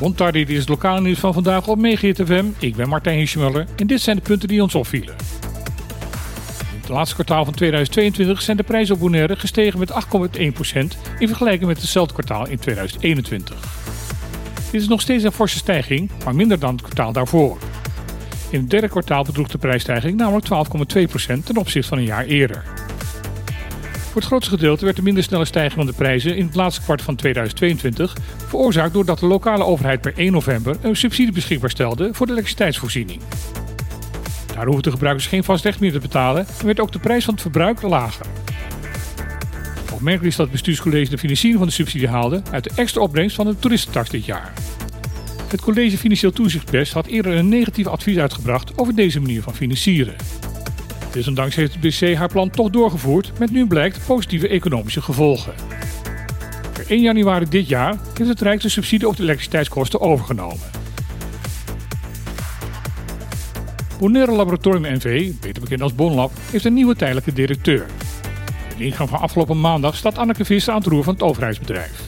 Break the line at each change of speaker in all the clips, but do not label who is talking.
Bontardi, dit is het lokale nieuws van vandaag op Megahit FM. Ik ben Martijn Hirschmuller en dit zijn de punten die ons opvielen. In het laatste kwartaal van 2022 zijn de prijzen op Bonaire gestegen met 8,1% in vergelijking met hetzelfde kwartaal in 2021. Dit is nog steeds een forse stijging, maar minder dan het kwartaal daarvoor. In het derde kwartaal bedroeg de prijsstijging namelijk 12,2% ten opzichte van een jaar eerder. Voor het grootste gedeelte werd de minder snelle stijging van de prijzen in het laatste kwart van 2022 veroorzaakt doordat de lokale overheid per 1 november een subsidie beschikbaar stelde voor de elektriciteitsvoorziening. Daar hoeven de gebruikers geen vast recht meer te betalen en werd ook de prijs van het verbruik lager. Opmerkelijk is dat het bestuurscollege de financiering van de subsidie haalde uit de extra opbrengst van de toeristentax dit jaar. Het college Financieel Toezichtbest had eerder een negatief advies uitgebracht over deze manier van financieren. Desondanks heeft het BC haar plan toch doorgevoerd met nu blijkt positieve economische gevolgen. Per 1 januari dit jaar heeft het Rijk de subsidie op de elektriciteitskosten overgenomen. Bonaire Laboratorium NV, beter bekend als Bonlab, heeft een nieuwe tijdelijke directeur. De ingang van afgelopen maandag staat Anneke Visser aan het roer van het overheidsbedrijf.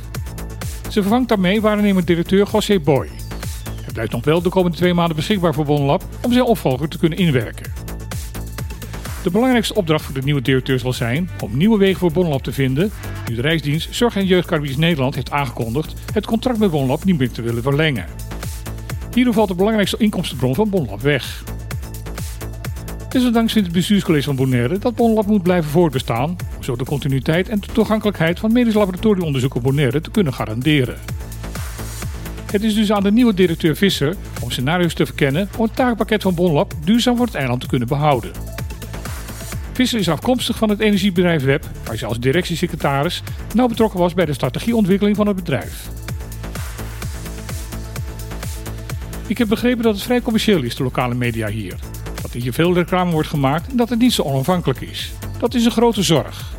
Ze vervangt daarmee waarnemend directeur José Boy. Hij blijft nog wel de komende twee maanden beschikbaar voor Bonlab om zijn opvolger te kunnen inwerken. De belangrijkste opdracht voor de nieuwe directeur zal zijn om nieuwe wegen voor Bonlab te vinden, nu de Rijksdienst Zorg en Jeugdcaribisch Nederland heeft aangekondigd het contract met Bonlab niet meer te willen verlengen. Hierdoor valt de belangrijkste inkomstenbron van Bonlab weg. Desondanks vindt het bestuurscollege van Bonaire dat Bonlab moet blijven voortbestaan, om zo de continuïteit en de toegankelijkheid van medisch laboratoriumonderzoek op Bonaire te kunnen garanderen. Het is dus aan de nieuwe directeur Visser om scenario's te verkennen om het taakpakket van Bonlab duurzaam voor het eiland te kunnen behouden. Visser is afkomstig van het energiebedrijf Web, waar ze als directiesecretaris nauw betrokken was bij de strategieontwikkeling van het bedrijf. Ik heb begrepen dat het vrij commercieel is, de lokale media hier. Dat hier veel reclame wordt gemaakt en dat het niet zo onafhankelijk is. Dat is een grote zorg.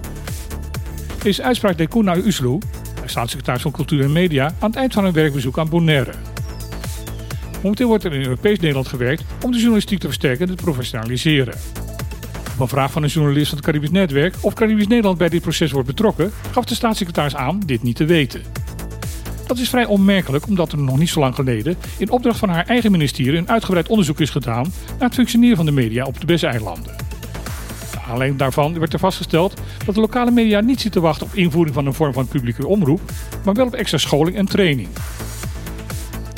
Deze uitspraak deed Koena Uslu, staatssecretaris van Cultuur en Media, aan het eind van een werkbezoek aan Bonaire. Momenteel wordt er in Europees Nederland gewerkt om de journalistiek te versterken en te professionaliseren. Op een vraag van een journalist van het Caribisch Netwerk of Caribisch Nederland bij dit proces wordt betrokken, gaf de staatssecretaris aan dit niet te weten. Dat is vrij onmerkelijk omdat er nog niet zo lang geleden in opdracht van haar eigen ministerie een uitgebreid onderzoek is gedaan naar het functioneren van de media op de Besseilanden. Alleen daarvan werd er vastgesteld dat de lokale media niet zitten wachten op invoering van een vorm van publieke omroep, maar wel op extra scholing en training.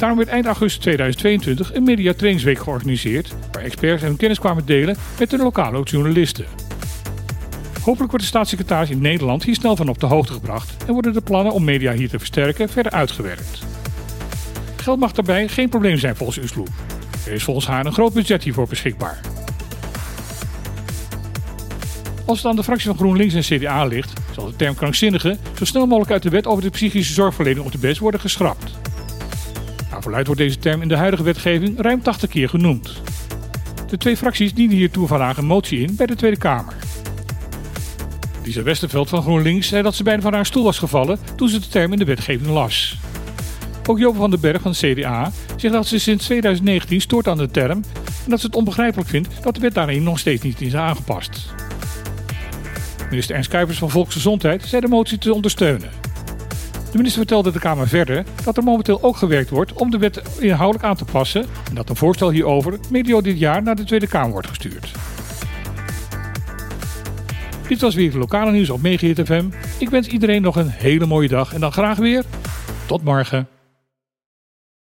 Daarom werd eind augustus 2022 een mediatrainingsweek georganiseerd, waar experts hun kennis kwamen delen met de lokale journalisten. Hopelijk wordt de staatssecretaris in Nederland hier snel van op de hoogte gebracht en worden de plannen om media hier te versterken verder uitgewerkt. Geld mag daarbij geen probleem zijn volgens Usloe. Er is volgens haar een groot budget hiervoor beschikbaar. Als het aan de fractie van GroenLinks en CDA ligt, zal de term krankzinnige zo snel mogelijk uit de wet over de psychische zorgverlening op de BES worden geschrapt. Verluid wordt deze term in de huidige wetgeving ruim 80 keer genoemd. De twee fracties dienen hiertoe vandaag een motie in bij de Tweede Kamer. Lisa Westerveld van GroenLinks zei dat ze bijna van haar stoel was gevallen toen ze de term in de wetgeving las. Ook Joop van den Berg van CDA zegt dat ze sinds 2019 stoort aan de term en dat ze het onbegrijpelijk vindt dat de wet daarin nog steeds niet is aangepast. Minister Ernst Kuipers van Volksgezondheid zei de motie te ondersteunen. De minister vertelde de Kamer verder dat er momenteel ook gewerkt wordt om de wet inhoudelijk aan te passen en dat een voorstel hierover medio dit jaar naar de Tweede Kamer wordt gestuurd. Dit was weer het lokale nieuws op Megahit FM. Ik wens iedereen nog een hele mooie dag en dan graag weer tot morgen.